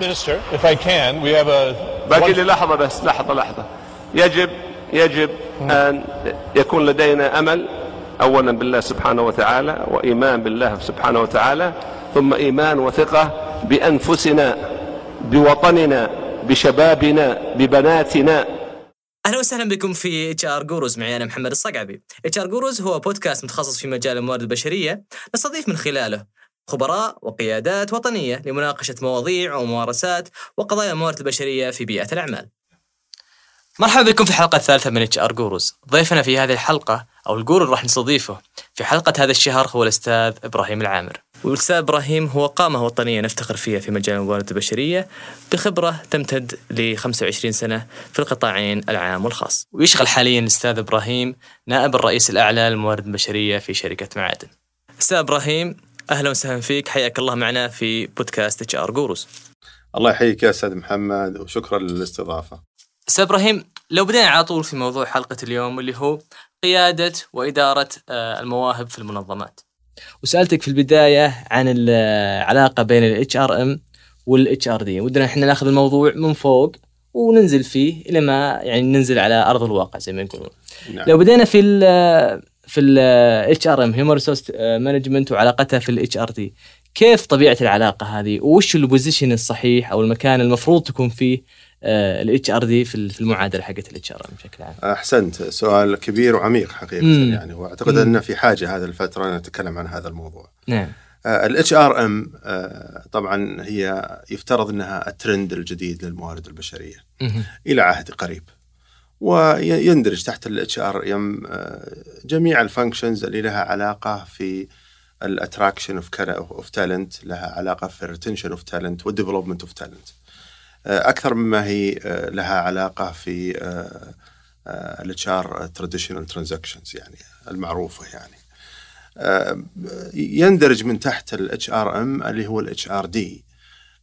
Minister, if I can, we have a. باقي لي لحظة بس لحظة لحظة يجب يجب أن يكون لدينا أمل أولا بالله سبحانه وتعالى وإيمان بالله سبحانه وتعالى ثم إيمان وثقة بأنفسنا بوطننا بشبابنا ببناتنا أهلا وسهلا بكم في HR Gurus معي أنا محمد الصقعبي. HR Gurus هو بودكاست متخصص في مجال الموارد البشرية نستضيف من خلاله خبراء وقيادات وطنية لمناقشة مواضيع وممارسات وقضايا الموارد البشرية في بيئة الأعمال. مرحبا بكم في الحلقة الثالثه من HR Gurus. ضيفنا في هذه الحلقة أو ال guru اللي راح نستضيفه في حلقة هذا الشهر هو الأستاذ إبراهيم العامر. والأستاذ إبراهيم هو قامة وطنية نفتخر فيها في مجال الموارد البشرية بخبرة تمتد ل 25 سنة في القطاعين العام والخاص. ويشغل حاليا الأستاذ إبراهيم نائب الرئيس الأعلى للموارد البشرية في شركة معادن. أستاذ إبراهيم أهلا وسهلا فيك حياك الله معنا في بودكاست HR Gurus. الله يحييك يا أستاذ محمد وشكرا للاستضافة. أستاذ إبراهيم لو بدينا على طول في موضوع حلقة اليوم اللي هو قيادة وإدارة آه، المواهب في المنظمات. وسألتك في البداية عن العلاقه بين ال HRM وال HRD، ودنا إحنا ناخذ الموضوع من فوق وننزل فيه إلى ما يعني ننزل على أرض الواقع زي ما يقولون. نعم. لو بدينا في ال في ال HRM human resource management وعلاقتها في ال HRD كيف طبيعة العلاقة هذه وش ال position الصحيح أو المكان المفروض تكون فيه ال HRD في المعادلة حقت ال HRM بشكل عام أحسنت سؤال كبير وعميق حقيقة مم. يعني وأعتقد مم. أن في حاجة هذه الفترة نتكلم عن هذا الموضوع. نعم ال HRM طبعا هي يفترض إنها الترند الجديد للموارد البشرية مهم. إلى عهد قريب. ويندرج تحت ال HRM جميع ال functions اللي لها علاقة في ال attraction of of talent لها علاقة في ال retention of talent وال development of talent أكثر مما هي آه، لها علاقة في ال HR traditional transactions يعني المعروفة يعني. آه، يندرج من تحت ال HRM اللي هو ال HRD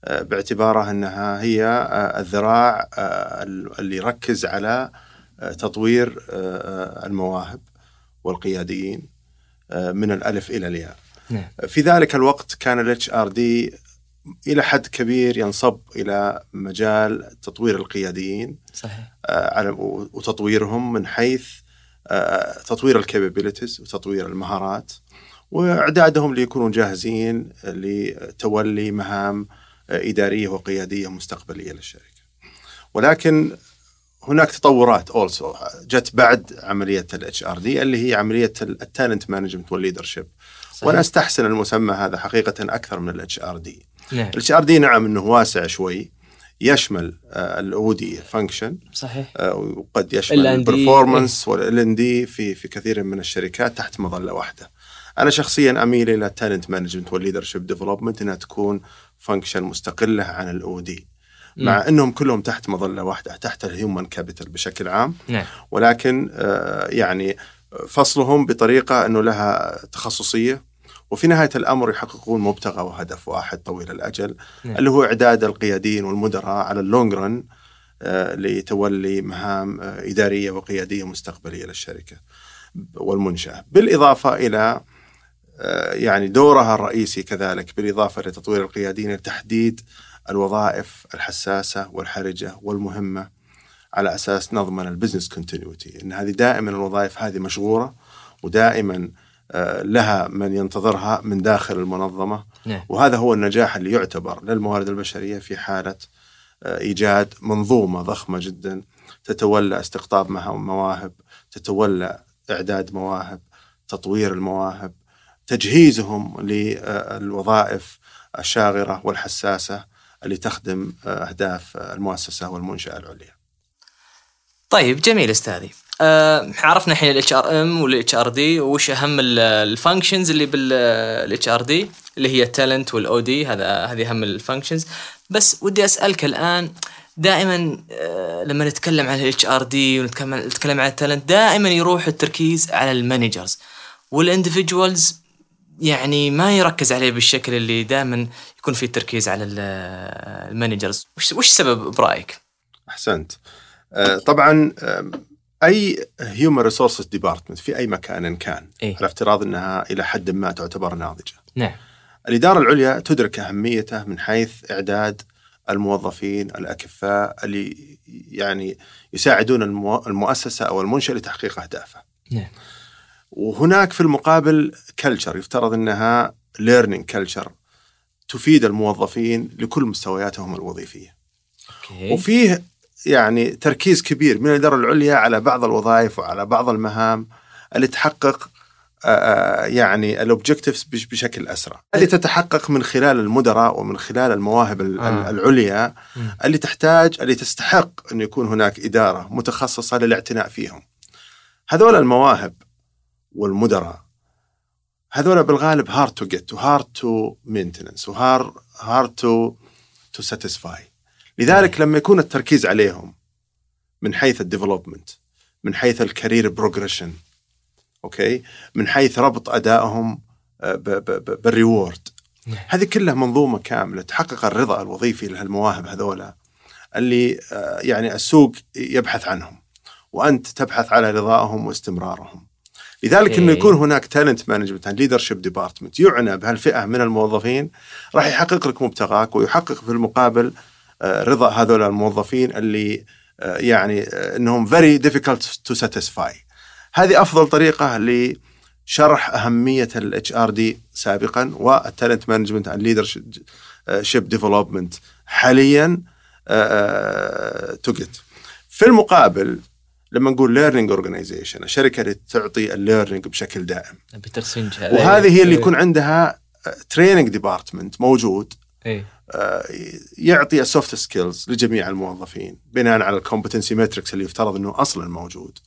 باعتباره إنها هي آه، الذراع آه، اللي يركز على آه، تطوير آه، المواهب والقياديين آه، من الألف إلى الياء. نعم في ذلك الوقت كان ال HRD إلى حد كبير ينصب إلى مجال تطوير القياديين صحيح آه، على وتطويرهم من حيث آه، تطوير ال capabilities وتطوير المهارات وإعدادهم ليكونوا جاهزين لتولي مهام آه، إدارية وقيادية مستقبلية للشركة. ولكن هناك تطورات also جت بعد عملية ال HRD اللي هي عملية ال talent management وال leadership وأنا أستحسن المسمى هذا حقيقة أكثر من ال HRD. ال HRD نعم إنه واسع شوي يشمل ال OD function صحيح وقد يشمل. ال performance وال L and D في في كثير من الشركات تحت مظلة واحدة. أنا شخصيا أميل إلى ال talent management وال leadership development إنها تكون function مستقلة عن ال OD. مع إنهم كلهم تحت مظلة واحدة تحت ال human capital بشكل عام. نعم. ولكن آه، يعني فصلهم بطريقة إنه لها تخصصية وفي نهاية الأمر يحققون مبتغى وهدف واحد طويل الأجل نعم. اللي هو إعداد القياديين والمدراء على ال long run آه، لتولي مهام آه، إدارية وقيادية مستقبلية للشركة والمنشأة. بالإضافة إلى يعني دورها الرئيسي كذلك بالإضافة لتطوير القياديين لتحديد الوظائف الحساسة والحرجة والمهمة على أساس نضمن ال business continuity إن هذه دائما الوظائف هذه مشغورة ودائما آه، لها من ينتظرها من داخل المنظمة. نعم. وهذا هو النجاح اللي يعتبر للموارد البشرية في حالة آه، إيجاد منظومة ضخمة جدا تتولى استقطاب مواهب، تتولى إعداد مواهب، تطوير المواهب، تجهيزهم للوظائف الشاغرة والحساسة. اللي تخدم آه، أهداف المؤسسة والمنشأة العليا. طيب جميل أستاذي. آه عرفنا الحين ال HRM وال HRD وش أهم ال functions اللي بال HRD اللي هي ال talent وال OD هذا هذه أهم ال functions بس ودي أسألك الآن دائما آه لما نتكلم عن ال HRD ونتكلم نتكلم عن ال talent دائما يروح التركيز على ال managers وال individuals يعني ما يركز عليه بالشكل اللي دائما يكون فيه التركيز على ال- ال managers وش وش سبب برأيك؟ أحسنت. آه، طبعا أي human resources department في أي مكان كان إيه؟ على افتراض إنها إلى حد ما تعتبر ناضجة. نعم الإدارة العليا تدرك أهميته من حيث إعداد الموظفين الأكفاء اللي يعني يساعدون المؤسسة أو المنشاه لتحقيق اهدافها. نعم. وهناك في المقابل culture يفترض إنها learning culture تفيد الموظفين لكل مستوياتهم الوظيفية. okay وفيه يعني تركيز كبير من الإدارة العليا على بعض الوظائف وعلى بعض المهام اللي تحقق يعني ال objectives بشكل أسرع. هذه تتحقق من خلال المدراء ومن خلال المواهب ال- آه. العليا. اللي تحتاج اللي تستحق إن يكون هناك إدارة متخصصة للاعتناء فيهم. هذول المواهب والمدراء. هذول بالغالب hard to get و hard to maintenance و hard hard to to satisfy لذلك لما يكون التركيز عليهم من حيث ال development من حيث ال career progression okay من حيث ربط أدائهم آه، بال reward نعم. هذه كلها منظومة كاملة تحقق الرضا الوظيفي لهالمواهب هذولا اللي آه، يعني السوق يبحث عنهم وأنت تبحث على رضائهم واستمرارهم. لذلك إنه okay. يكون هناك talent management leadership department يعنى بهالفئة من الموظفين راح يحقق لك مبتغاك ويحقق في المقابل آه، رضا هذول الموظفين اللي آه، يعني آه، إنهم very difficult to satisfy هذه أفضل طريقة لشرح أهمية ال HRD سابقا وال talent management and leadership development حاليا to get في المقابل لما نقول learning organization الشركة اللي تعطي ال learning بشكل دائم. بترسنج وهذه هي اللي يكون عندها training department موجود. إيه. آه، يعطي ال soft skills لجميع الموظفين بناء على ال competency matrix اللي يفترض إنه أصلا موجود.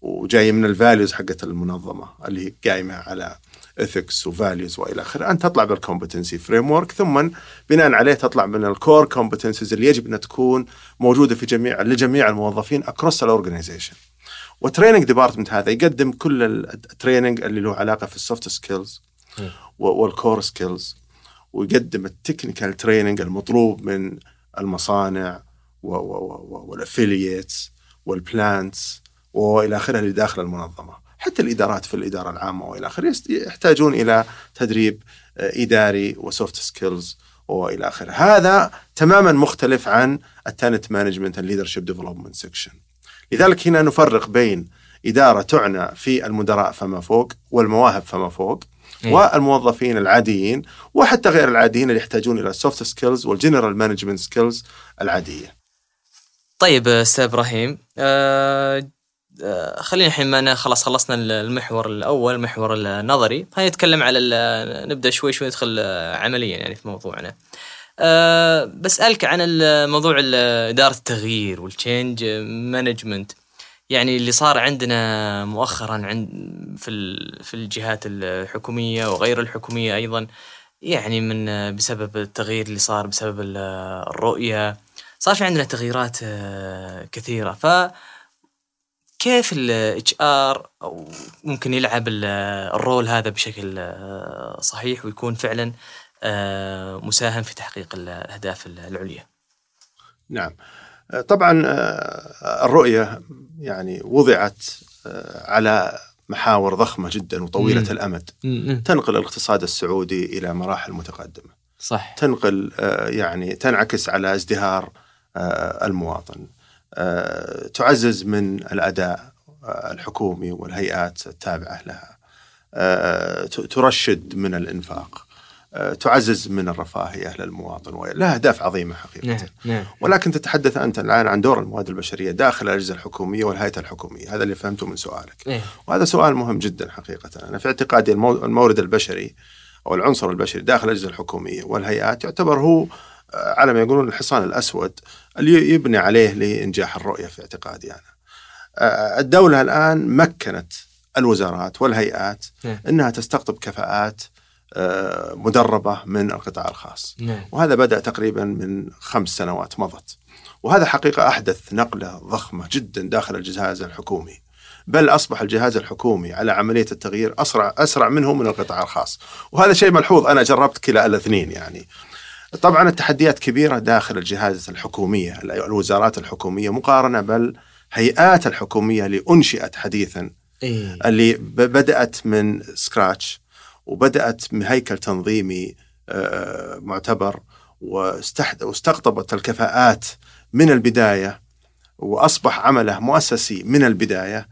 وجاي من ال values حقت المنظمة اللي هي قايمة على ethics و values والى آخره. انت تطلع بال competency framework ثم بناء عليه تطلع من ال core competencies اللي يجب انها تكون موجودة في جميع لجميع الموظفين across ال organization وال training department هذا يقدم كل ال training اللي له علاقة في ال soft skills. وال core skills ويقدم ال technical training المطلوب من المصانع وال affiliates وال plants والى آخره اللي داخل المنظمة. حتى الإدارات في الإدارة العامة وإلى آخره يحتاجون إلى تدريب آه، إداري و soft skills وإلى آخره هذا تماما مختلف عن ال talent management ال leadership development section لذلك هنا نفرق بين إدارة تعنى في المدراء فما فوق والمواهب فما فوق إيه. والموظفين العاديين وحتى غير العاديين اللي يحتاجون إلى ال soft skills وال general management skills العادية. طيب أستاذ إبراهيم آه، خلينا الحين ما أنا خلاص خلصنا المحور الأول المحور النظري. خلينا نتكلم على نبدأ شوي شوي ندخل آه، عمليا يعني في موضوعنا. أه بسألك عن الموضوع ال- إدارة التغيير وال change management يعني اللي صار عندنا مؤخرا عند في في الجهات الحكومية وغير الحكومية أيضا يعني من آه، بسبب التغيير اللي صار بسبب ال- الرؤية صار في عندنا تغييرات آه، كثيرة. ف كيف ال HR أو ممكن يلعب ال- ال role هذا بشكل آه، صحيح ويكون فعلا آه، مساهم في تحقيق الأهداف العليا. نعم. آه، طبعا الرؤية يعني وضعت على محاور ضخمة جدا وطويلة مم. الأمد تنقل الاقتصاد السعودي إلى مراحل متقدمة. صح تنقل يعني تنعكس على ازدهار المواطن تعزز من الأداء آه، الحكومي والهيئات التابعة لها. آه، ترشد من الإنفاق. آه، تعزز من الرفاهية للمواطن. ولها اهداف عظيمه حقيقة. نعم نعم. ولكن تتحدث أنت الآن عن دور الموارد البشرية داخل الأجهزة الحكومية والهيئة الحكومية. هذا اللي فهمته من سؤالك. إيه. وهذا سؤال مهم جدا حقيقة. أنا في اعتقادي المو- المورد البشري أو العنصر البشري داخل الأجهزة الحكومية والهيئات يعتبر هو آه، على ما يقولون الحصان الأسود اللي يبني عليه لإنجاح الرؤية في اعتقادي أنا. آه، الدولة الآن مكنت الوزارات والهيئات نعم. أنها تستقطب كفاءات آه، مدربة من القطاع الخاص. نعم. وهذا بدأ تقريبا من خمس سنوات مضت. وهذا حقيقة أحدث نقلة ضخمة جدا داخل الجهاز الحكومي. بل أصبح الجهاز الحكومي على عملية التغيير أسرع أسرع منه من القطاع الخاص. وهذا شيء ملحوظ. أنا جربت كلا الأثنين يعني. طبعا التحديات كبيرة داخل الجهاز الحكومية الوزارات الحكومية مقارنة بل هيئات الحكومية اللي أنشئت حديثا إيه. اللي بدأت من سكراتش وبدأت من هيكل تنظيمي آه، معتبر واستقطبت الكفاءات من البداية وأصبح عمله مؤسسي من البداية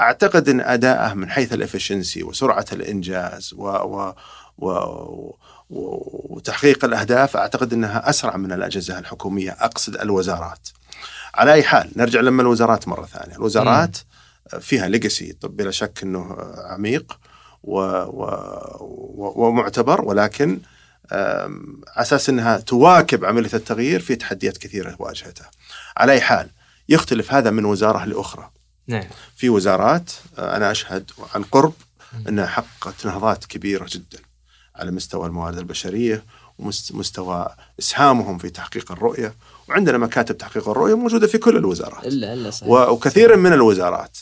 أعتقد إن أداءه من حيث الإفشنسي وسرعة الإنجاز و, و, و, و وتحقيق الأهداف أعتقد إنها أسرع من الأجهزة الحكومية أقصد الوزارات. على أي حال نرجع لما الوزارات مرة ثانية، الوزارات فيها ليجسي طب بلا شك إنه عميق و و ومعتبر ولكن على أساس إنها تواكب عملية التغيير في تحديات كثيرة واجهتها. على أي حال يختلف هذا من وزارة لأخرى. نعم. في وزارات أنا أشهد عن قرب إنها حققت نهضات كبيرة جدا على مستوى الموارد البشرية ومستوى إسهامهم في تحقيق الرؤية وعندنا مكاتب تحقيق الرؤية موجودة في كل الوزارات. الا إلا صحيح. وكثير من الوزارات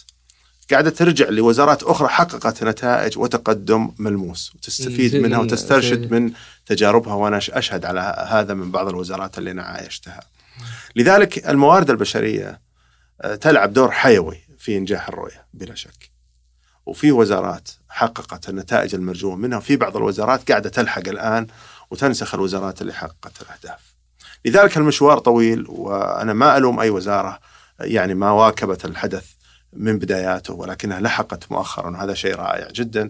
قاعدة ترجع لوزارات أخرى حققت نتائج وتقدم ملموس وتستفيد منها وتسترشد من تجاربها وأنا أشهد على هذا من بعض الوزارات اللي أنا عايشتها. لذلك الموارد البشرية تلعب دور حيوي في إنجاح الرؤية بلا شك. وفي وزارات حققت النتائج المرجوة منها وفي بعض الوزارات قاعدة تلحق الآن وتنسخ الوزارات اللي حققت الأهداف. لذلك المشوار طويل وأنا ما ألوم أي وزارة يعني ما واكبت الحدث من بداياته ولكنها لحقت مؤخرا وهذا شيء رائع جدا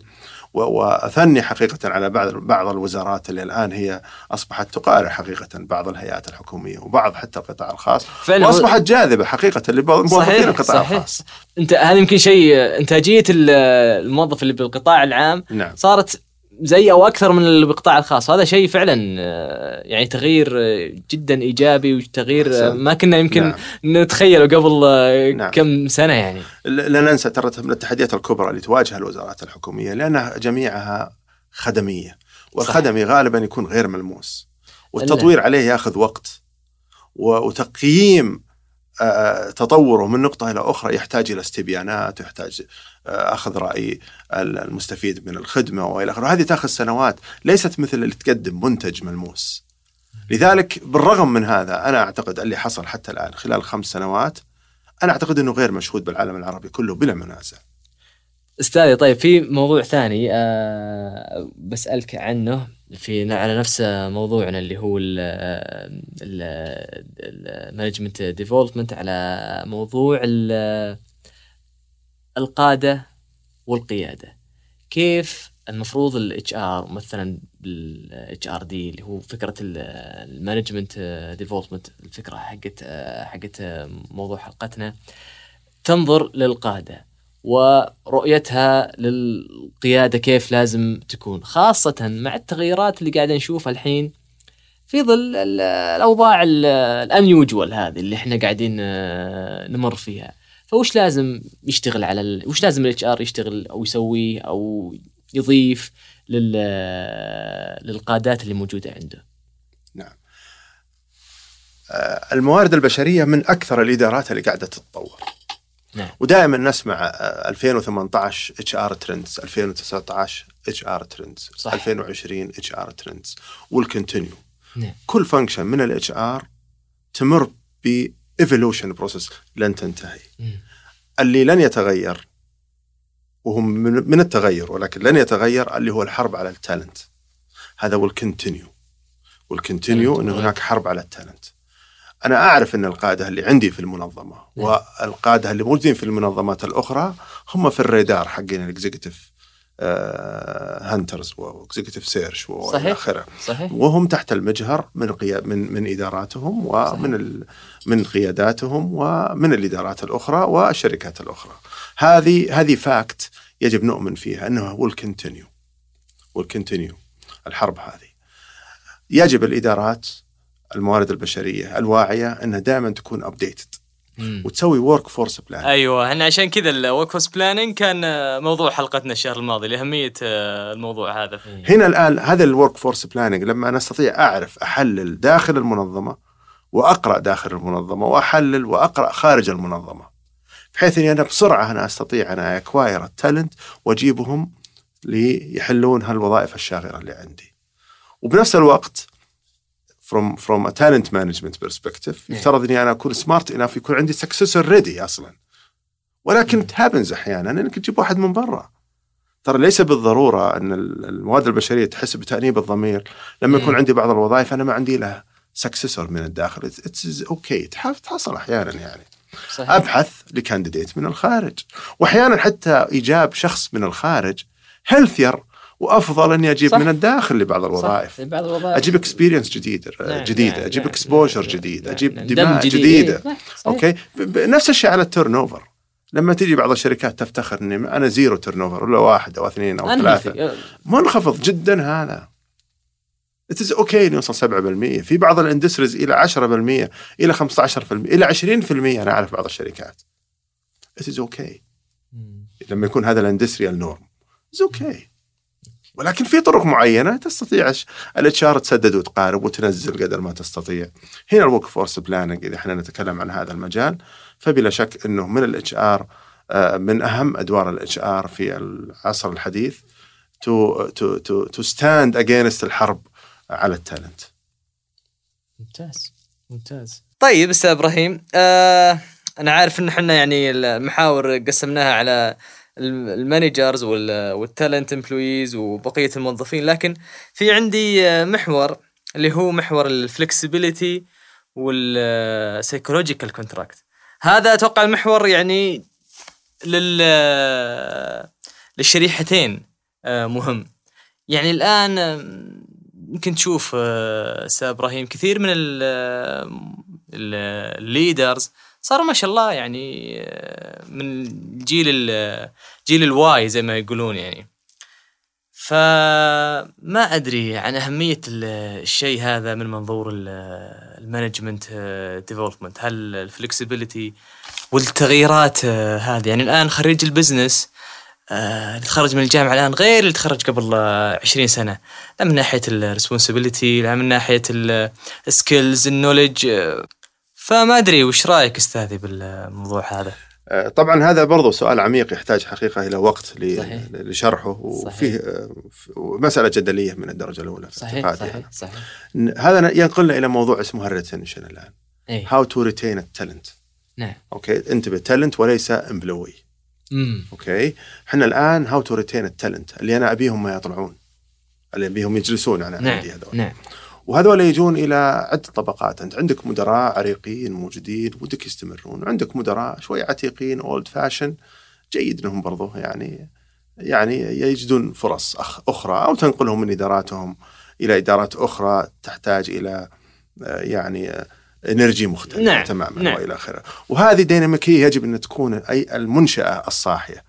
وأثني حقيقة على بعض بعض الوزارات اللي الآن هي أصبحت تقارع حقيقة بعض الهيئات الحكومية وبعض حتى القطاع الخاص فعلا وأصبحت جاذبة حقيقة لموظفين القطاع صحيح. الخاص انت هذا يمكن شيء إنتاجية الموظف اللي بالقطاع العام نعم صارت زي أو أكثر من اللي بالقطاع الخاص هذا شيء فعلا آه، يعني تغيير آه، جدا إيجابي وتغيير آه،. ما كنا يمكن نعم. نتخيله قبل نعم. كم سنة يعني لا ننسى ترى من التحديات الكبرى اللي تواجه الوزارات الحكومية لأنها جميعها خدمية والخدمي غالبا يكون غير ملموس والتطوير عليه ياخذ وقت وتقييم تطوره من نقطة إلى أخرى يحتاج إلى استبيانات ويحتاج آه، أخذ رأي المستفيد من الخدمة وإلى آخره. هذه تأخذ سنوات ليست مثل اللي تقدم منتج ملموس. لذلك بالرغم من هذا أنا أعتقد اللي حصل حتى الآن خلال خمس سنوات أنا أعتقد أنه غير مشهود بالعالم العربي كله بلا منازع. أستاذي طيب في موضوع ثاني آه بسألك عنه. في على نفس موضوعنا اللي هو ال management development على موضوع ال- القادة والقيادة. كيف المفروض الاتش ار مثلا بالاتش ار دي اللي هو فكرة ال management development الفكرة حقت حقت موضوع حلقتنا تنظر للقادة. ورؤيتها للقيادة كيف لازم تكون خاصة مع التغيرات اللي قاعد نشوفها الحين في ظل ال- الأوضاع ال unusual هذه اللي إحنا قاعدين آه، نمر فيها. فوش لازم يشتغل على ال... وش لازم ال HR يشتغل أو يسويه أو يضيف لل... للقادات اللي موجودة عنده؟ آه، الموارد البشرية من أكثر الإدارات اللي قاعدة تتطور. نعم. ودائما نسمع آه، 2018 HR trends 2019 HR trends صح. 2020 HR trends وال continue نعم. كل function من ال HR تمر ب evolution process لن تنتهي مم. اللي لن يتغير وهو من من التغير ولكن لن يتغير اللي هو الحرب على ال talent هذا وال continue وال continue انه هناك حرب على ال talent أنا أعرف أن القادة اللي عندي في المنظمة نعم. والقادة اللي موجودين في المنظمات الأخرى هم في الرادار حقين ال executive hunters و executive search والى. آخره صحيح وهم تحت المجهر من قيا من من إداراتهم ومن ال من قياداتهم ومن الإدارات الأخرى والشركات الأخرى. هذه هذه fact يجب نؤمن فيها انه هو ال continue وال continue الحرب هذه. يجب الإدارات الموارد البشرية الواعية إنها دائما تكون updated. وتسوي workforce plan. أيوه إحنا عشان كذا ال workforce planning كان آه، موضوع حلقتنا الشهر الماضي لأهمية آه، الموضوع هذا هنا الآن هذا ال workforce planning لما أنا استطيع أعرف أحلل داخل المنظمة وأقرأ داخل المنظمة وأحلل وأقرأ خارج المنظمة بحيث إني أنا بسرعة أنا أستطيع أنا acquire ال talent وأجيبهم ليحلون هالوظائف الشاغرة اللي عندي. وبنفس الوقت from from a talent management perspective يفترض اني أنا أكون smart enough يكون عندي successor ready أصلا. ولكن it happens أحيانا إنك تجيب واحد من برا. ترى ليس بالضرورة أن الموارد البشرية تحس بتأنيب الضمير. لما يكون. عندي بعض الوظائف أنا ما عندي لها successor من الداخل. it's okay تحصل أحيانا يعني. صحيح. أبحث ل candidate من الخارج. واحيانا حتى إيجاب شخص من الخارج healthier وأفضل أني أجيب صح. من الداخل لبعض الوظائف. صح. بعض الوظائف. أجيب experience جديد نعم، جديدة. نعم، أجيب نعم، exposure نعم، جديد نعم، أجيب نعم. دماء دم جديد. جديدة. صح، okay؟ نفس الشيء على ال turnover لما تيجي بعض الشركات تفتخر إني أنا zero turnover ولا واحد أو اثنين أو ثلاثة. أنهي. منخفض جدا هذا. it's okay إنه يوصل 7% في بعض ال industries إلى 10% إلى 15% إلى 20% أنا أعرف بعض الشركات. it's okay لما يكون هذا ال industrial norm it's okay ولكن في طرق معينة تستطيع ال HR تسدد وتقارب وتنزل قدر ما تستطيع. هنا ال workforce planning إذا إحنا نتكلم عن هذا المجال فبلا شك إنه من ال HR من أهم أدوار ال HR في العصر الحديث to to to to stand against الحرب على ال talent. ممتاز ممتاز طيب أستاذ إبراهيم آه أنا عارف إن إحنا يعني المحاور قسمناها على ال managers وال talent employees وبقية الموظفين. لكن في عندي آه، محور اللي هو محور ال flexibility وال psychological contract هذا أتوقع المحور يعني لل آه، للشريحتين آه، مهم. يعني الآن يمكن تشوف أستاذ إبراهيم كثير من ال leaders صاروا ما شاء الله يعني آه، من جيل ال- جيل ال Y زي ما يقولون يعني. فما أدري عن أهمية ال- الشيء هذا من منظور ال management development هل ال flexibility والتغييرات آه، هذه؟ يعني الآن خريج ال business آه، اللي تخرج من الجامعة الآن غير اللي تخرج قبل آه، 20 سنة. لا من ناحية ال responsibility لا من ناحية ال skills ال knowledge فما أدري وش رأيك أستاذي بالموضوع هذا؟ آه، طبعا هذا برضو سؤال عميق يحتاج حقيقة إلى وقت صحيح. لشرحه وفيه آه، مسألة جدلية من الدرجة الأولى في أنا. صحيح. ن- هذا ينقلنا إلى موضوع اسمه ال retention الآن. how to retain ال talent نعم. okay؟ انتبه talent وليس employee أوكي؟ إحنا الآن how to retain ال talent اللي أنا أبيهم ما يطلعون. اللي أبيهم يجلسون أنا نعم عندي هذول. نعم. وهذول يجون إلى عدة طبقات. أنت عندك مدراء عريقين موجودين ودك يستمرون. وعندك مدراء شوي عتيقين old fashion جيد إنهم برضو يعني يعني يجدون فرص أخرى أو تنقلهم من إداراتهم إلى إدارات أخرى تحتاج إلى آه، يعني آه، energy مختلفه نعم، تماما نعم. وإلى آخره. وهذه ديناميكيه يجب أن تكون أي المنشأة الصاحية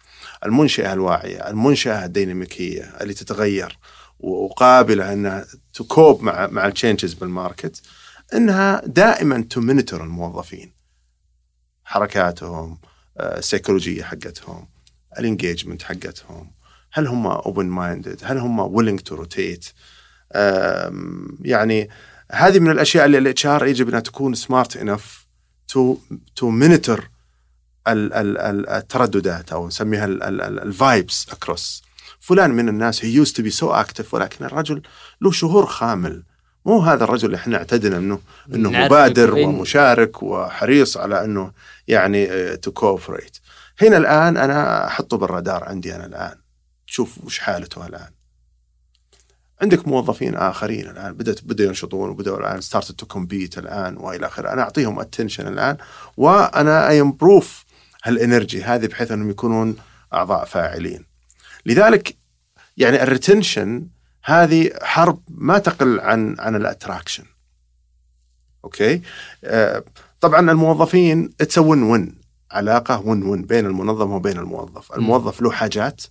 المنشأة الواعية المنشأة الديناميكية اللي تتغير. وقابلة انها تcope مع مع ال changes بال market إنها دائما ت monitor الموظفين. حركاتهم السيكولوجيه حقتهم ال engagement حقتهم. هل هم open minded هل هم willing to rotate يعني هذه من الأشياء اللي ال HR يجب انها تكون smart enough to to monitor الترددات أو نسميها ال vibes across فلان من الناس he used to be so active ولكن الرجل له شهور خامل. مو هذا الرجل اللي إحنا اعتدنا إنه إنه مبادر ومشارك وحريص على إنه يعني to cooperate هنا الآن أنا أحطه بالرادار عندي أنا الآن. شوف وش حالته الآن. عندك موظفين آخرين الآن بدات بدأوا ينشطون وبدأوا الآن start to compete الآن وإلى آخره. أنا أعطيهم attention الآن وأنا I improve هال energy هذه بحيث إنهم يكونون أعضاء فاعلين. لذلك يعني ال retention هذه حرب ما تقل عن عن ال attraction okay؟ آه طبعا الموظفين it's win win علاقة win win بين المنظم وبين الموظف. الموظف له حاجات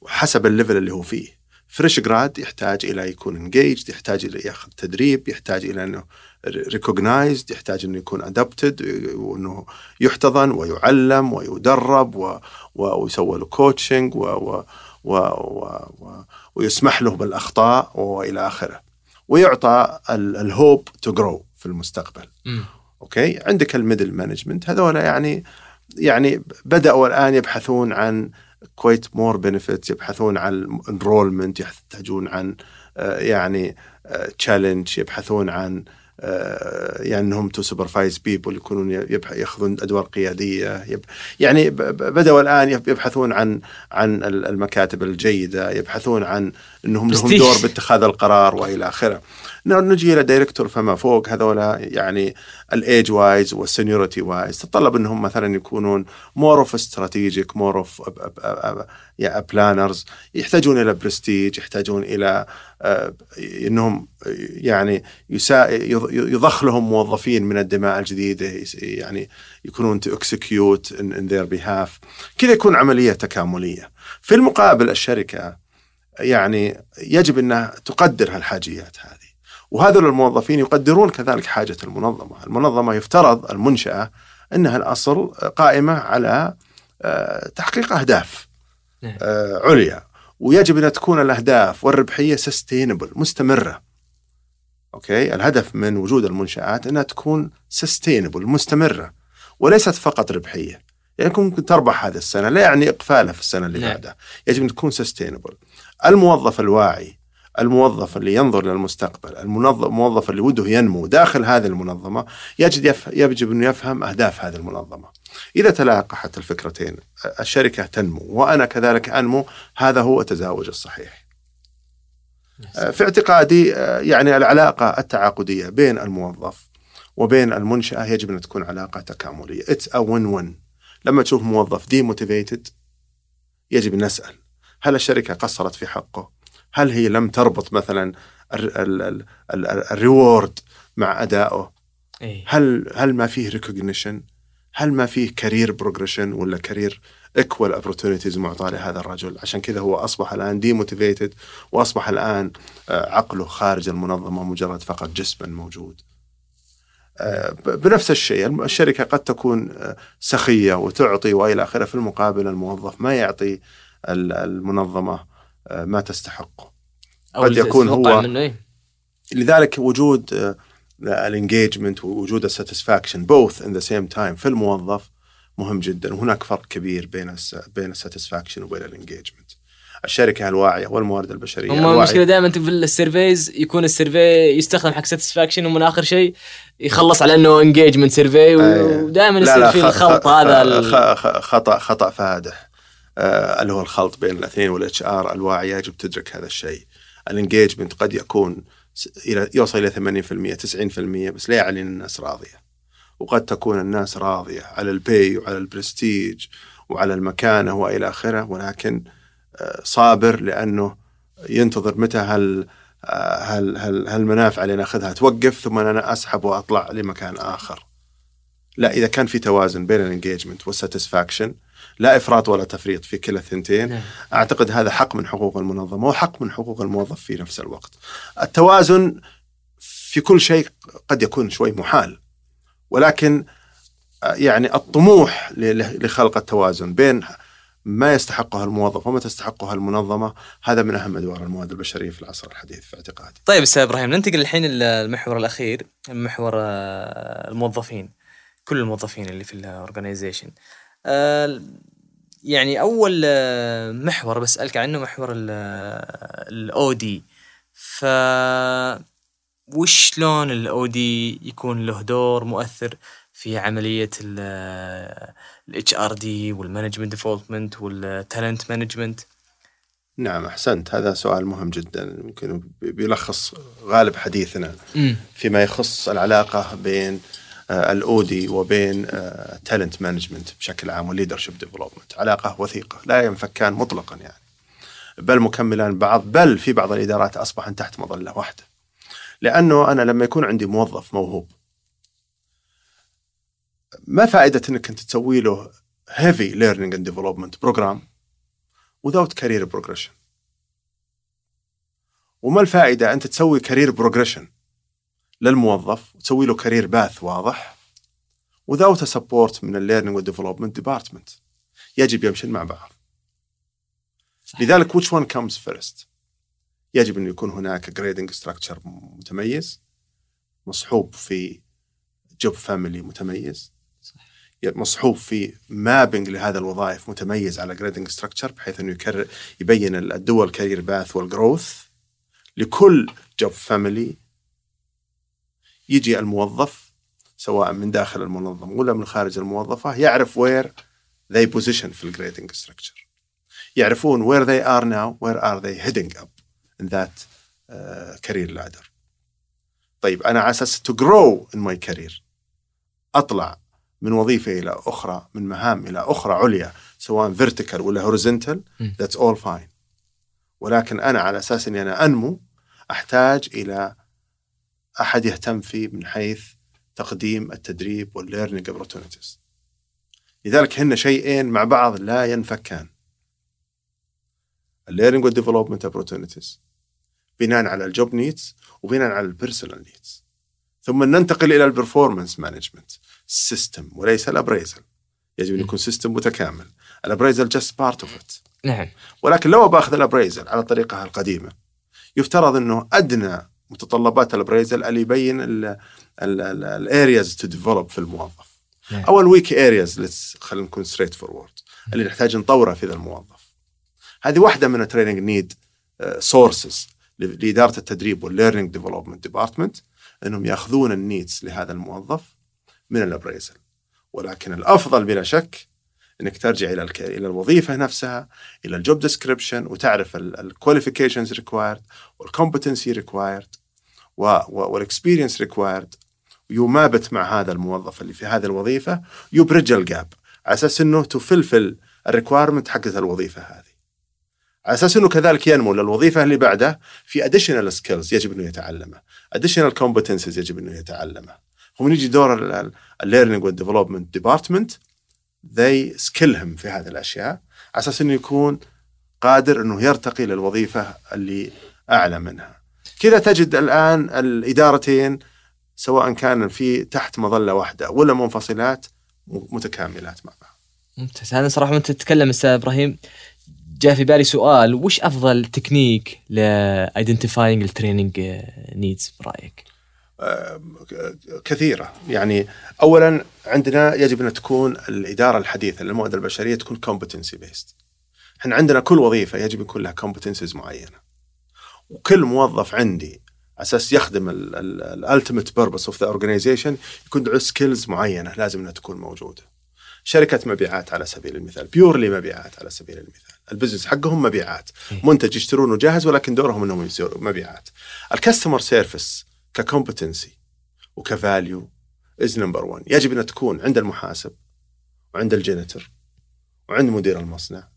وحسب ال level اللي هو فيه. fresh grad يحتاج إلى يكون engaged يحتاج إلى ياخذ تدريب يحتاج إلى إنه recognized يحتاج إنه يكون adapted وإنه يحتضن ويعلم ويدرب و... و... ويسوى له coaching و... و... و... و... ويسمح له بالأخطاء وإلى آخره. ويعطى ال hope to grow في المستقبل. مم. okay؟ عندك ال middle management هذول يعني يعني بدأوا الآن يبحثون عن quite more benefits يبحثون عن enrollment يحتاجون عن آه، يعني challenge يبحثون عن يعني انهم to supervise people يكونون ياخذون ادوار قياديه يعني بداوا الان يب- يبحثون عن عن ال- المكاتب الجيده يبحثون عن انهم لهم. دور باتخاذ القرار والى اخره نجي إلى director فما فوق هذولا يعني ال age wise وال seniority wise تتطلب إنهم مثلا يكونون more of strategic more of planners يحتاجون إلى برستيج يحتاجون إلى آه، إنهم يعني يضخ لهم موظفين من الدماء الجديدة يعني يكونون to execute on their behalf كذا يكون عملية تكاملية. في المقابل الشركة يعني يجب إنها تقدر هالحاجيات هذه. وهذول الموظفين يقدرون كذلك حاجة المنظمة، المنظمة يفترض المنشأة أنها الأصل قائمة على آه، تحقيق أهداف نعم. آه، عليا ويجب أن تكون الأهداف والربحية sustainable مستمرة. okay، الهدف من وجود المنشآت أنها تكون sustainable مستمرة وليست فقط ربحية. يعني ممكن تربح هذه السنة لا يعني إقفالها في السنة اللي نعم. بعدها، يجب أن تكون sustainable. الموظف الواعي الموظف اللي ينظر للمستقبل المنظم- الموظف اللي وده ينمو داخل هذه المنظمة يجب, يف... يجب أنه يفهم أهداف هذه المنظمة. إذا تلاقحت الفكرتين الشركة تنمو وأنا كذلك أنمو هذا هو التزاوج الصحيح. في اعتقادي يعني العلاقة التعاقدية بين الموظف وبين المنشأة يجب أن تكون علاقة تكاملية. It's a win-win. لما تشوف موظف demotivated يجب أن نسأل هل الشركة قصرت في حقه؟ هل هي لم تربط مثلا ال reward مع أدائه؟ إيه. هل هل ما فيه recognition؟ هل ما فيه career progression ولا career equal opportunities معطاه لهذا الرجل عشان كذا هو أصبح الآن demotivated وأصبح الآن آه، عقله خارج المنظمة مجرد فقط جسما موجود. آه، بنفس الشيء الشركة قد تكون آه، سخية وتعطي وإلى آخره في المقابل الموظف ما يعطي ال- المنظمة ما تستحقه. أو قد يكون هو- منه إيه؟ لذلك وجود ال engagement ووجود ال satisfaction both in the same time في الموظف مهم جدا وهناك فرق كبير بين الس بين ال satisfaction وبين ال engagement. الشركة الواعية والموارد البشرية هم الواعية المشكلة دائما في ال surveys يكون ال survey يستخدم حق satisfaction ومن آخر شيء يخلص على إنه engagement survey. ودائما يصير في الخلط هذا خطأ خطأ فادح آه، اللي هو الخلط بين الاثنين وال HR الواعية يجب تدرك هذا الشيء. ال engagement قد يكون إلى يوصل إلى 80% 90% بس لا يعني ان الناس راضية. وقد تكون الناس راضية على ال pay وعلى البرستيج وعلى المكانة وإلى آخره ولكن آه، صابر لأنه ينتظر متى هل آه، هل هل هالمنافع اللي نأخذها توقف ثم أنا أسحب وأطلع لمكان آخر. لا إذا كان في توازن بين ال engagement وال satisfaction لا إفراط ولا تفريط في كلا الثنتين نعم. أعتقد هذا حق من حقوق المنظمة وحق من حقوق الموظف في نفس الوقت. التوازن في كل شيء قد يكون شوي محال ولكن آه، يعني الطموح لخلق التوازن بين ما يستحقها الموظف وما تستحقها المنظمة هذا من أهم أدوار الموارد البشرية في العصر الحديث في اعتقادي. طيب أستاذ إبراهيم ننتقل الحين للمحور الأخير محور آه، الموظفين كل الموظفين اللي في ال organization يعني أول آه، محور بسالك عنه محور ال OD ف وش لون ال OD يكون له دور مؤثر في عملية ال HRD وال management development وال talent management نعم أحسنت. هذا سؤال مهم جدا. يمكن بيلخص غالب حديثنا فيما يخص العلاقة بين ال OD وبين talent management بشكل عام وال leadership development علاقة وثيقة لا ينفكان مطلقا يعني. بل مكملان بعض بل في بعض الإدارات أصبحن تحت مظلة واحدة. لأنه أنا لما يكون عندي موظف موهوب ما فائدة إنك أنت تسوي له heavy learning and development program without career progression وما الفائدة أنت تسوي career progression للموظف وتسوي له career path واضح a support من ال learning وال development department يجب يمشي مع بعض. لذلك which one comes first يجب أن يكون هناك grading structure متميز مصحوب في job family متميز مصحوب في mapping لهذا الوظائف متميز على grading structure بحيث أنه يكرر يبين الدول career path وال growth لكل job family يجي الموظف سواء من داخل المنظمة ولا من خارج الموظفة يعرف where they position في ال grading structure يعرفون where they are now where are they heading up in that uh, career ladder. طيب أنا على أساس to grow in my career أطلع من وظيفة إلى أخرى من مهام إلى أخرى عليا سواء vertical ولا horizontal م. that's all fine ولكن أنا على أساس إني أنا أنمو أحتاج إلى أحد يهتم فيه من حيث تقديم التدريب وال learning opportunities. لذلك هن شيئين مع بعض لا ينفكان. ال learning وال development opportunities. بناء على ال job needs وبناء على ال personal needs ثم ننتقل إلى ال performance management system وليس ال appraisal يجب أن يكون system متكامل. ال appraisal just part of it نعم. ولكن لو باخذ ال appraisal على طريقها القديمة يفترض أنه أدنى متطلبات ال appraisal اللي يبين ال areas to develop في الموظف. أو ال weak areas خلينا نكون straightforward اللي نحتاج نطوره في ذا الموظف. هذه واحدة من ال training need sources لإدارة التدريب وال learning development department إنهم يأخذون ال needs لهذا الموظف من ال appraisal ولكن الأفضل بلا شك إنك ترجع إلى. إلى الوظيفة نفسها إلى ال job description وتعرف الكواليفيكيشنز ريكوايرد والكومبتنسي ريكوايرد والاكسبيرينس ريكوايرد ويمابت مع هذا الموظف اللي في هذه الوظيفة. ي bridge ال gap على أساس إنه ت fulfill ال requirement حقت الوظيفة هذه. على أساس إنه كذلك ينمو للوظيفة اللي بعده في additional skills يجب إنه يتعلمها additional competencies يجب إنه يتعلمها هم يجي دور ال learning وال development department they skill هم في هذه الأشياء على أساس إنه يكون قادر إنه يرتقي للوظيفة اللي أعلى منها. كذا تجد الآن الإدارتين سواء كان في تحت مظلة واحدة ولا منفصلات متكاملات مع بعض. ممتاز أنا صراحة وأنت تتكلم أستاذ إبراهيم جاء في بالي سؤال وش أفضل technique ل identifying ال training needs برأيك؟ كثيرة. يعني أولا عندنا يجب أن تكون الإدارة الحديثة للموارد البشرية تكون competency based. إحنا عندنا كل وظيفة يجب يكون لها competencies معينة. وكل موظف عندي أساس يخدم ال ultimate purpose of the organization يكون عنده skills معينة لازم أنها تكون موجودة. شركة مبيعات على سبيل المثال purely مبيعات على سبيل المثال. ال business حقهم مبيعات. منتج يشترونه جاهز ولكن دورهم إنهم مبيعات. ال customer service ك competency وك value as number 1 يجب أن تكون عند المحاسب وعند ال janitor وعند مدير المصنع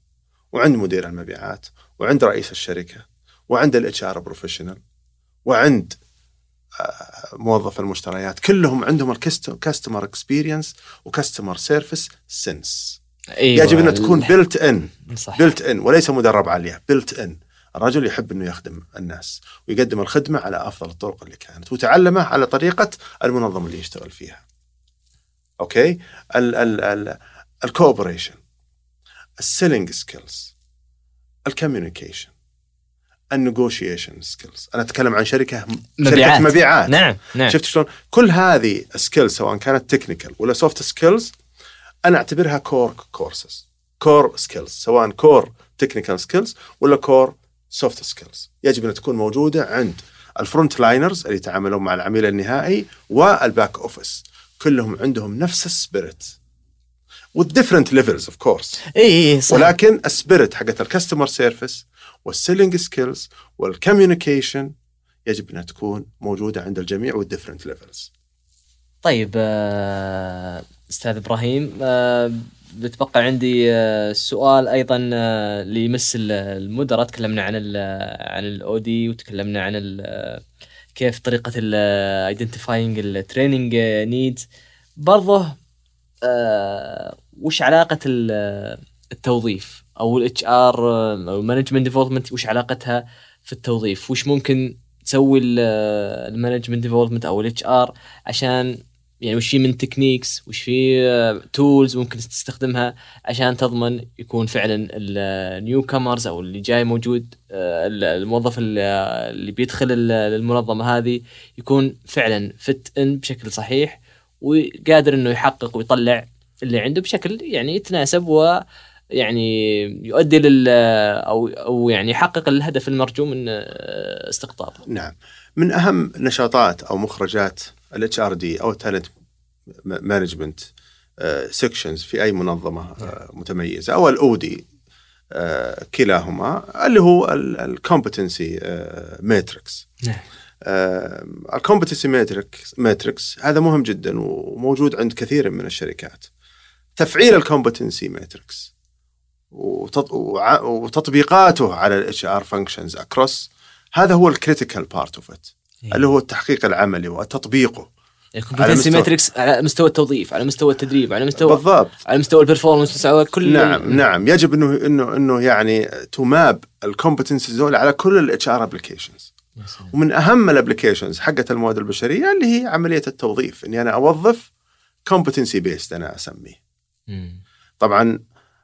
وعند مدير المبيعات وعند رئيس الشركة وعند ال HR professional وعند آه، موظف المشتريات. كلهم عندهم ال customer experience و customer service sense أيوة يجب أن تكون built in صح built in وليس مدرب عليها built in الرجل يحب إنه يخدم الناس ويقدم الخدمة على أفضل الطرق اللي كانت وتعلمه على طريقة المنظمه اللي يشتغل فيها. okay؟ ال ال ال الكوبريشن السيلينج سكيلز الكوميونيكيشن النيغوشيشن سكيلز أنا أتكلم عن شركة مبيعات. شركة مبيعات نعم نعم شفت شلون؟ كل هذه skills سواء كانت technical ولا soft skills أنا أعتبرها core courses core skills سواء core technical skills ولا core soft skills يجب أن تكون موجودة عند ال front liners اللي يتعاملون مع العميل النهائي وال back office كلهم عندهم نفس ال spirit levels of course. إي إي صح ولكن السبيريت حقت الكاستمر سيرفيس والسيلينج سكيلز والكوميونيكيشن يجب أنها تكون موجودة عند الجميع وال different levels طيب آه، أستاذ إبراهيم آه، بتبقى عندي آه، سؤال أيضا آه، اللي يمس ال- المدراء. تكلمنا عن ال عن ال OD وتكلمنا عن آه، كيف طريقة ال identifying ال training needs برضه آه، وش علاقة ال- التوظيف أو ال HR أو ال management development وش علاقتها في التوظيف؟ وش ممكن تسوي ال management development أو ال HR عشان يعني وش في من techniques وش في tools ممكن تستخدمها عشان تضمن يكون فعلا ال new comers أو اللي جاي موجود آه، الموظف اللي بيدخل ال- المنظمة هذه يكون فعلا fit in بشكل صحيح وقادر إنه يحقق ويطلع اللي عنده بشكل يعني يتناسب و يعني يؤدي لل أو أو يعني يحقق الهدف المرجو من آه، استقطابه. نعم من أهم نشاطات أو مخرجات ال HRD أو ال talent management sections في أي منظمة آه، متميزة أو ال OD آه، كلاهما اللي هو ال competency matrix. ال competency matrix matrix هذا مهم جدا وموجود عند كثير من الشركات. تفعيل ال competency matrix وتطبيقاته على ال HR functions across هذا هو ال critical part of it اللي هو التحقيق العملي وتطبيقه. ال competency matrix على مستوى التوظيف على مستوى التدريب على مستوى بالضبط. على مستوى ال performance مستوى كل نعم نعم. يجب انه انه إنه يعني ت map ال competencies all على كل ال HR applications ومن أهم ال applications حقت الموارد البشرية اللي هي عملية التوظيف إني أنا أوظف competency based أنا أسميه. طبعا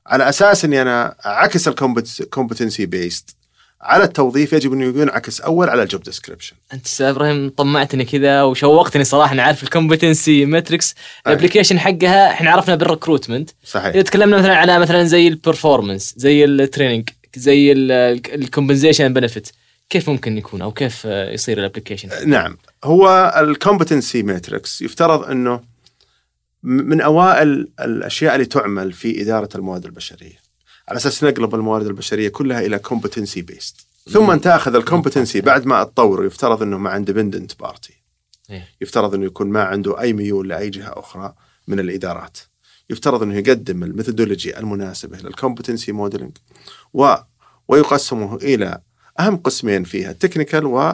على أساس إني أنا أعكس ال competency based على التوظيف يجب انه ينعكس أول على ال job description أنت أستاذ إبراهيم طمعتني كذا وشوقتني صراحة أنا عارف ال competency matrix ال application حقها إحنا عرفنا بال recruitment صحيح. إذا تكلمنا مثلا على مثلا زي ال performance زي ال training زي ال compensation benefit كيف ممكن يكون أو كيف يصير ال application نعم. هو ال competency matrix يفترض إنه من أوائل الأشياء اللي تعمل في إدارة الموارد البشرية. على أساس نقلب الموارد البشرية كلها إلى competency based ثم تاخذ ال competency بعد ما تطور يفترض إنه مع independent party يفترض إنه يكون ما عنده أي ميول لأي جهة أخرى من الإدارات. يفترض إنه يقدم ال methodology المناسبة لل competency modeling و ويقسمه إلى أهم قسمين فيها ال technical و,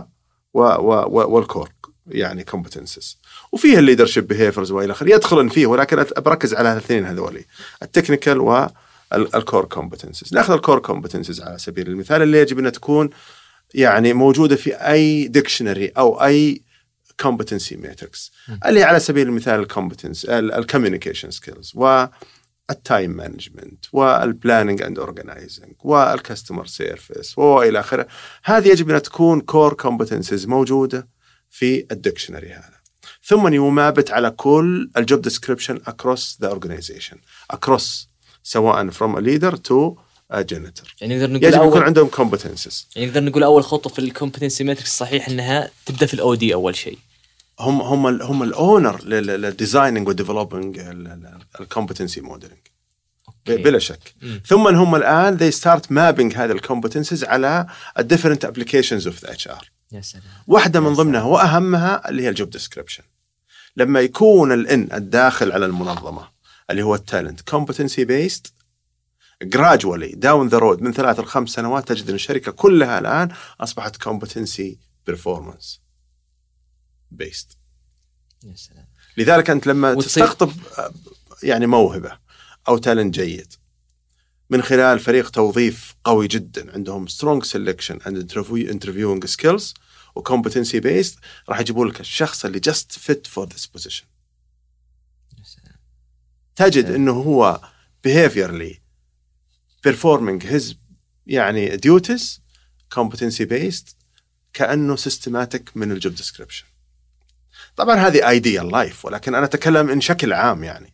و, و, وال core يعني competencies وفيها ال leadership behaviors وإلى آخره. يدخلن فيه ولكن بركز على الاثنين هذولي. ال technical و ال core competencies ناخذ ال core competencies على سبيل المثال اللي يجب انها تكون يعني موجودة في أي dictionary أو أي competency matrix اللي على سبيل المثال ال competence ال communication skills و ال time management وال planning and organizing وال customer service والى آخره. هذه يجب أن تكون core competencies موجودة في ال dictionary هذا. ثم ي mapped على كل ال job description across the organization across سواء from leader to janitor يعني نقدر نقول يجب أول... يكون عندهم competencies يعني نقدر نقول أول خطوة في ال competency matrix صحيح إنها تبدأ في ال OD أول شيء. هم هم ال هم الاونر للديزايننج وديفلوبينج الكومبتنسي موديلنج بلا شك. مم. ثم هم الآن they start mapping هذه ال competencies على ال different applications of HR يا سلام. واحدة من ضمنها وأهمها اللي هي ال job description لما يكون الان الداخل على المنظمة. اللي هو ال talent competency based gradually down the road من ثلاث لخمس سنوات تجد إن الشركة كلها الآن أصبحت competency performance based يا سلام. لذلك أنت لما وتصير- تستقطب آه، يعني موهبة أو talent جيد من خلال فريق توظيف قوي جدا عندهم strong selection and interviewing skills و competency based راح يجيبوا لك الشخص اللي just fit for this position تجد إيه. إنه هو behaviorally performing his يعني duties competency based كأنه systematic من ال job description طبعا هذه ideal life ولكن أنا أتكلم إن شكل عام يعني.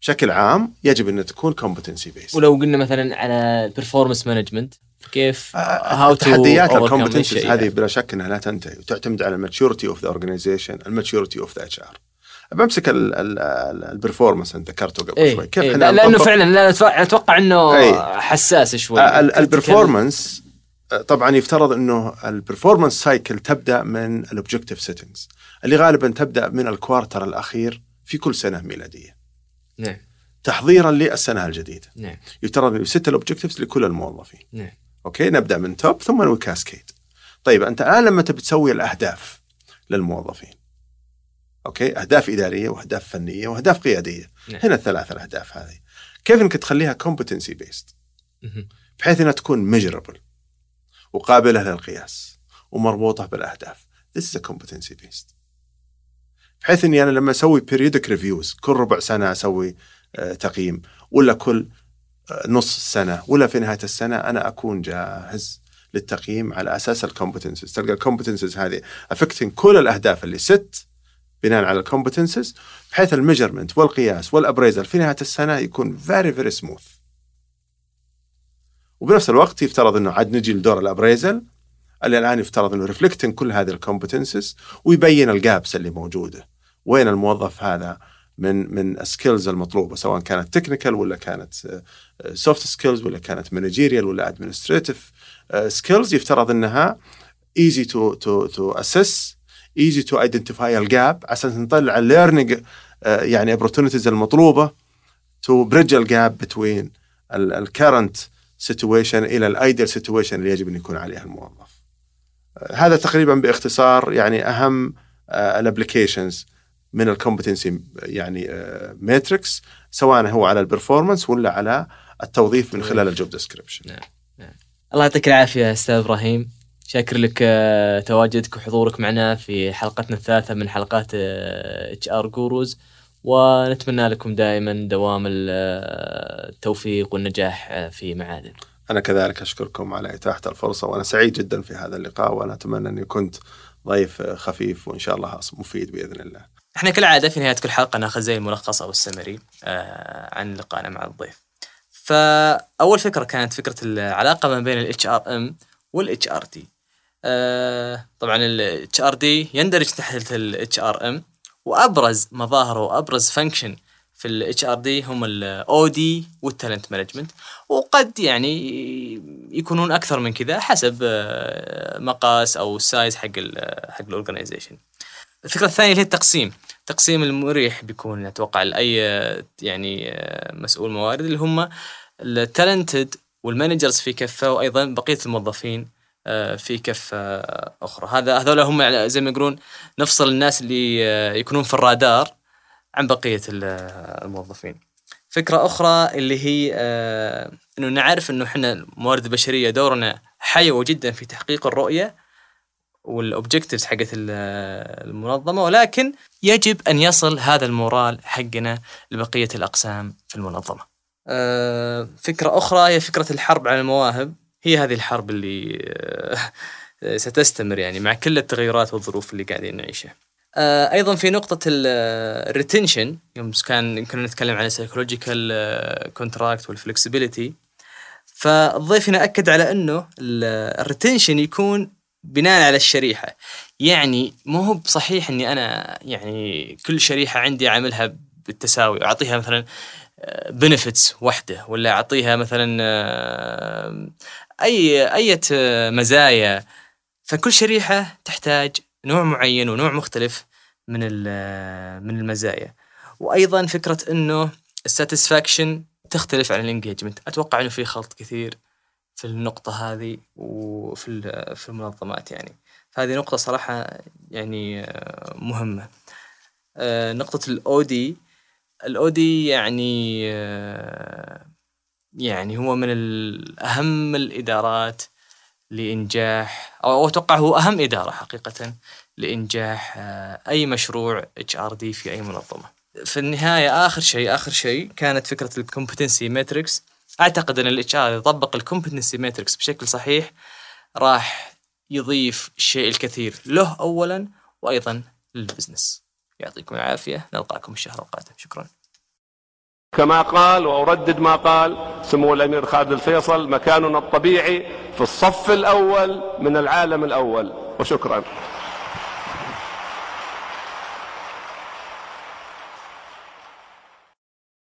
بشكل عام يجب أن تكون competency based. ولو قلنا مثلا على ال performance management كيف؟ how to تحديات الشيء هذه. بلا شك إنها لا تنتهي وتعتمد على ال maturity of the organization ال maturity of the HR بمسك ال performance انت ذكرته قبل إيه شوي. كيف إيه إحنا لا- لأنه فعلا لا أتوقع إنه إيه. حساس شوي. آه، ال- ال performance آه، طبعا يفترض إنه ال performance cycle تبدأ من ال objective settings اللي غالبا تبدأ من ال quarter الأخير في كل سنة ميلادية. نعم. تحضيرا للسنة الجديدة. نعم. يفترض إنه set ال objectives لكل الموظفين. نعم. أوكي؟ نبدأ من top ثم ن cascade طيب أنت الآن لما تبي تسوي الأهداف للموظفين أوكي؟ أهداف إدارية وأهداف فنية وأهداف قيادية. نعم. هنا الثلاث الاهداف هذه. كيف إنك تخليها competency based. بحيث إنها تكون measurable وقابلة للقياس ومربوطة بالأهداف. This is a competency based. بحيث إني أنا لما أسوي periodic reviews كل ربع سنة أسوي آه، تقييم. ولا كل آه، نص سنة ولا في نهاية السنة أنا أكون جاهز للتقييم على أساس ال competencies تلقى ال competencies هذه affecting كل الأهداف اللي set بناء على ال competencies بحيث ال measurement والقياس وال appraisal في نهاية السنة يكون very very smooth وبنفس الوقت يفترض إنه عاد نجي لدور ال appraisal اللي الآن يفترض إنه reflecting كل هذه ال competencies ويبين ال gaps اللي موجودة. وين الموظف هذا من من ال skills المطلوبة سواء كانت technical ولا كانت soft skills ولا كانت managerial ولا administrative skills يفترض إنها easy to to to assess easy to identify ال gap عشان نطلع ال learning يعني opportunities المطلوبة to bridge ال gap between ال current situation إلى ال ideal situation اللي يجب أن يكون عليها الموظف. هذا تقريبا باختصار يعني أهم ال applications من ال competency يعني matrix سواء هو على ال performance ولا على التوظيف من خلال ال job description. نعم نعم. الله يعطيك العافية أستاذ إبراهيم. شاكر لك تواجدك وحضورك معنا في حلقتنا الثالثة من حلقات HR Gurus ونتمنى لكم دائما دوام التوفيق والنجاح في معادن. أنا كذلك أشكركم على إتاحة الفرصة وأنا سعيد جدا في هذا اللقاء وأنا أتمنى أني كنت ضيف خفيف وإن شاء الله مفيد بإذن الله. إحنا كالعادة في نهاية كل حلقة ناخذ زي الملخص أو السمري عن لقائنا مع الضيف. فأول فكرة كانت فكرة العلاقة ما بين ال HRM وال HRD. طبعا ال HRD يندرج تحت ال HRM وأبرز مظاهر وأبرز function في ال HRD هم ال OD وال talent management وقد يعني يكونون أكثر من كذا حسب مقاس أو ال size حق ال حق ال organization. الفكرة الثانية اللي هي التقسيم، التقسيم المريح بيكون أتوقع لأي يعني مسؤول موارد اللي هم ال talented وال managers في كفه وأيضا بقية الموظفين في كفة أخرى. هذا هذول هم زي ما يقولون نفصل الناس اللي يكونون في الرادار عن بقية الموظفين. فكرة أخرى اللي هي أنه نعرف أنه إحنا الموارد البشرية دورنا حيوي جدا في تحقيق الرؤية وال objectives حقت المنظمة ولكن يجب أن يصل هذا ال moral حقنا لبقية الأقسام في المنظمة. فكرة أخرى هي فكرة الحرب على المواهب. هي هذه الحرب اللي ستستمر يعني مع كل التغيرات والظروف اللي قاعدين نعيشها. أيضا في نقطة ال retention يوم كان يمكن نتكلم عن ال psychological contract وال flexibility فالضيف هنا أكد على إنه الريتنشن يكون بناء على الشريحة. يعني مو هو بصحيح إني أنا يعني كل شريحة عندي أعملها بالتساوي. واعطيها مثلا بنفتس واحدة ولا أعطيها مثلا أي اي مزايا. فكل شريحة تحتاج نوع معين ونوع مختلف من من المزايا. وأيضا فكرة إنه ال satisfaction تختلف عن ال engagement. أتوقع إنه في خلط كثير في النقطة هذه وفي في المنظمات يعني. فهذه نقطة صراحة يعني مهمة. نقطة ال OD ال OD يعني يعني هو من أهم الإدارات لإنجاح أو أتوقع هو أهم إدارة حقيقة لإنجاح أي مشروع HRD في أي منظمة. في النهاية آخر شيء آخر شيء كانت فكرة ال competency matrix أعتقد أن ال HR يطبق ال competency matrix بشكل صحيح راح يضيف الشيء الكثير له أولا وأيضا لل business. يعطيكم العافية. نلقاكم الشهر القادم. شكرا. كما قال وأردد ما قال سمو الأمير خالد الفيصل مكاننا الطبيعي في الصف الأول من العالم الأول. وشكرا.